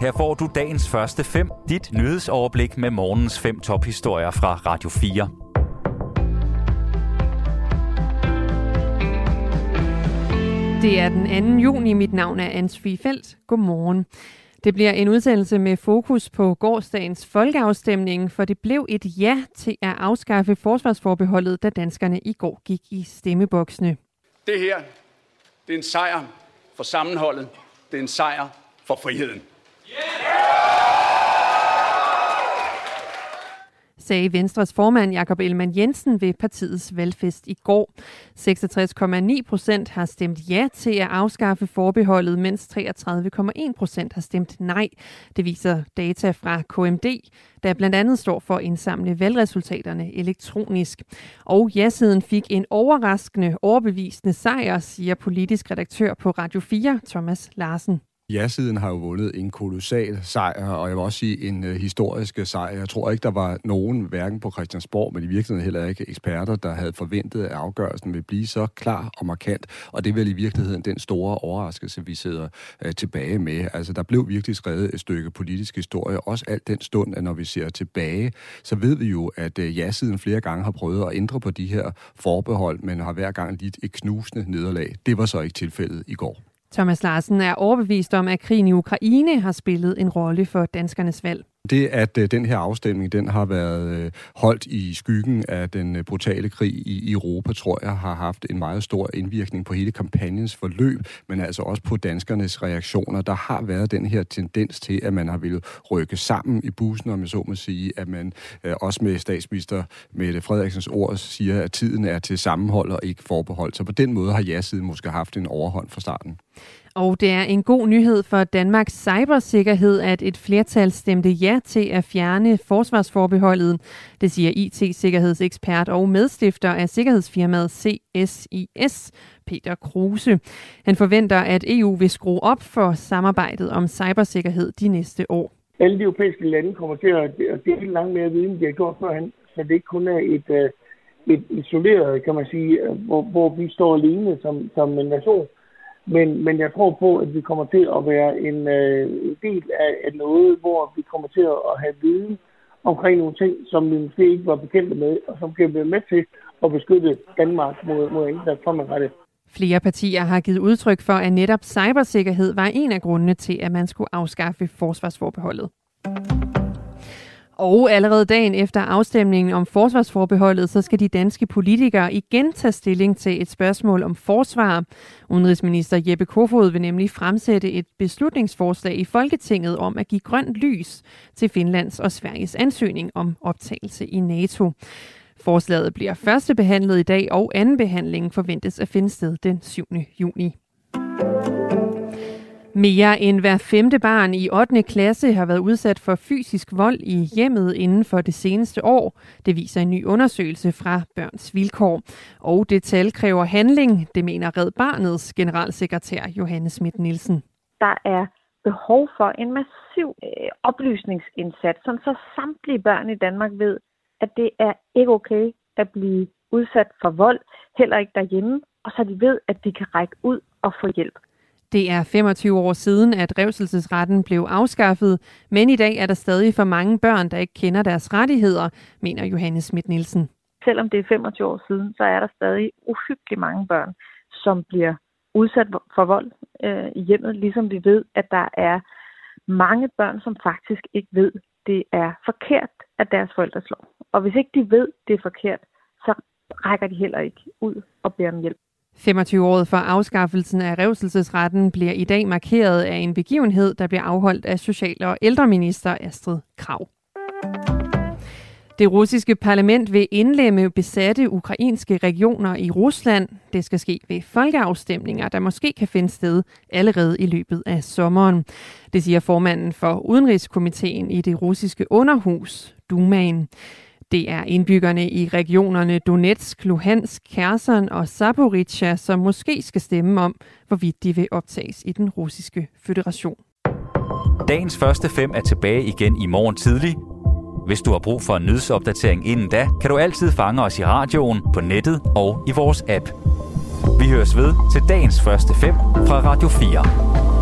Her får du dagens første fem, dit nyhedsoverblik med morgens fem tophistorier fra Radio 4. Det er den 2. juni. Mit navn er Ansvi Felt. Godmorgen. Det bliver en udsendelse med fokus på gårdsdagens folkeafstemning, for det blev et ja til at afskaffe forsvarsforbeholdet, da danskerne i går gik i stemmeboksene. Det her, det er en sejr for sammenholdet. Det er en sejr for friheden. Sagde Venstres formand Jakob Ellemann Jensen ved partiets valgfest i går. 66,9 procent har stemt ja til at afskaffe forbeholdet, mens 33,1 procent har stemt nej. Det viser data fra KMD, der blandt andet står for at indsamle valgresultaterne elektronisk. Og ja-siden fik en overraskende, overbevisende sejr, siger politisk redaktør på Radio 4, Thomas Larsen. Ja-siden har jo vundet en kolossal sejr, og jeg vil også sige en øh, historisk sejr. Jeg tror ikke, der var nogen, hverken på Christiansborg, men i virkeligheden heller ikke eksperter, der havde forventet, at afgørelsen ville blive så klar og markant. Og det er vel i virkeligheden den store overraskelse, vi sidder øh, tilbage med. Altså, der blev virkelig skrevet et stykke politisk historie, også alt den stund, at når vi ser tilbage, så ved vi jo, at øh, ja-siden flere gange har prøvet at ændre på de her forbehold, men har hver gang lidt et knusende nederlag. Det var så ikke tilfældet i går. Thomas Larsen er overbevist om, at krigen i Ukraine har spillet en rolle for danskernes valg. Det, at øh, den her afstemning den har været øh, holdt i skyggen af den øh, brutale krig i Europa, tror jeg, har haft en meget stor indvirkning på hele kampagnens forløb, men altså også på danskernes reaktioner. Der har været den her tendens til, at man har ville rykke sammen i bussen, om jeg så må sige, at man øh, også med statsminister Mette Frederiksens ord siger, at tiden er til sammenhold og ikke forbehold. Så på den måde har ja-siden måske haft en overhånd fra starten. Og det er en god nyhed for Danmarks cybersikkerhed, at et flertal stemte ja til at fjerne forsvarsforbeholdet. Det siger IT-sikkerhedsekspert og medstifter af sikkerhedsfirmaet CSIS, Peter Kruse. Han forventer, at EU vil skrue op for samarbejdet om cybersikkerhed de næste år. Alle de europæiske lande kommer til at dele langt mere viden, de har gjort førhen, så det ikke kun er et, øh, et isoleret, kan man sige, øh, hvor, hvor vi står alene som, som en nation men, men jeg tror på, at vi kommer til at være en, øh, del af, af noget, hvor vi kommer til at have viden omkring nogle ting, som vi måske ikke var bekendte med, og som kan være med til at beskytte Danmark mod, mod indgreb fremadrettet. Flere partier har givet udtryk for, at netop cybersikkerhed var en af grundene til, at man skulle afskaffe forsvarsforbeholdet. Og allerede dagen efter afstemningen om forsvarsforbeholdet, så skal de danske politikere igen tage stilling til et spørgsmål om forsvar. Udenrigsminister Jeppe Kofod vil nemlig fremsætte et beslutningsforslag i Folketinget om at give grønt lys til Finlands og Sveriges ansøgning om optagelse i NATO. Forslaget bliver første behandlet i dag, og anden behandling forventes at finde sted den 7. juni. Mere end hver femte barn i 8. klasse har været udsat for fysisk vold i hjemmet inden for det seneste år. Det viser en ny undersøgelse fra Børns Vilkår. Og det tal kræver handling, det mener Red Barnets generalsekretær Johannes Schmidt Nielsen. Der er behov for en massiv øh, oplysningsindsats, så samtlige børn i Danmark ved, at det er ikke okay at blive udsat for vold, heller ikke derhjemme, og så de ved, at de kan række ud og få hjælp. Det er 25 år siden, at revselsesretten blev afskaffet, men i dag er der stadig for mange børn, der ikke kender deres rettigheder, mener Johannes Schmidt Nielsen. Selvom det er 25 år siden, så er der stadig uhyggeligt mange børn, som bliver udsat for vold øh, i hjemmet, ligesom vi ved, at der er mange børn, som faktisk ikke ved, det er forkert, at deres forældre slår. Og hvis ikke de ved, det er forkert, så rækker de heller ikke ud og beder om hjælp. 25-året for afskaffelsen af revselsesretten bliver i dag markeret af en begivenhed, der bliver afholdt af Social- og ældreminister Astrid Krav. Det russiske parlament vil indlemme besatte ukrainske regioner i Rusland. Det skal ske ved folkeafstemninger, der måske kan finde sted allerede i løbet af sommeren. Det siger formanden for Udenrigskomiteen i det russiske underhus, Dumaen. Det er indbyggerne i regionerne Donetsk, Luhansk, Kherson og Zaporizhia, som måske skal stemme om, hvorvidt de vil optages i den russiske føderation. Dagens første fem er tilbage igen i morgen tidlig. Hvis du har brug for en nyhedsopdatering inden da, kan du altid fange os i radioen, på nettet og i vores app. Vi høres ved til dagens første fem fra Radio 4.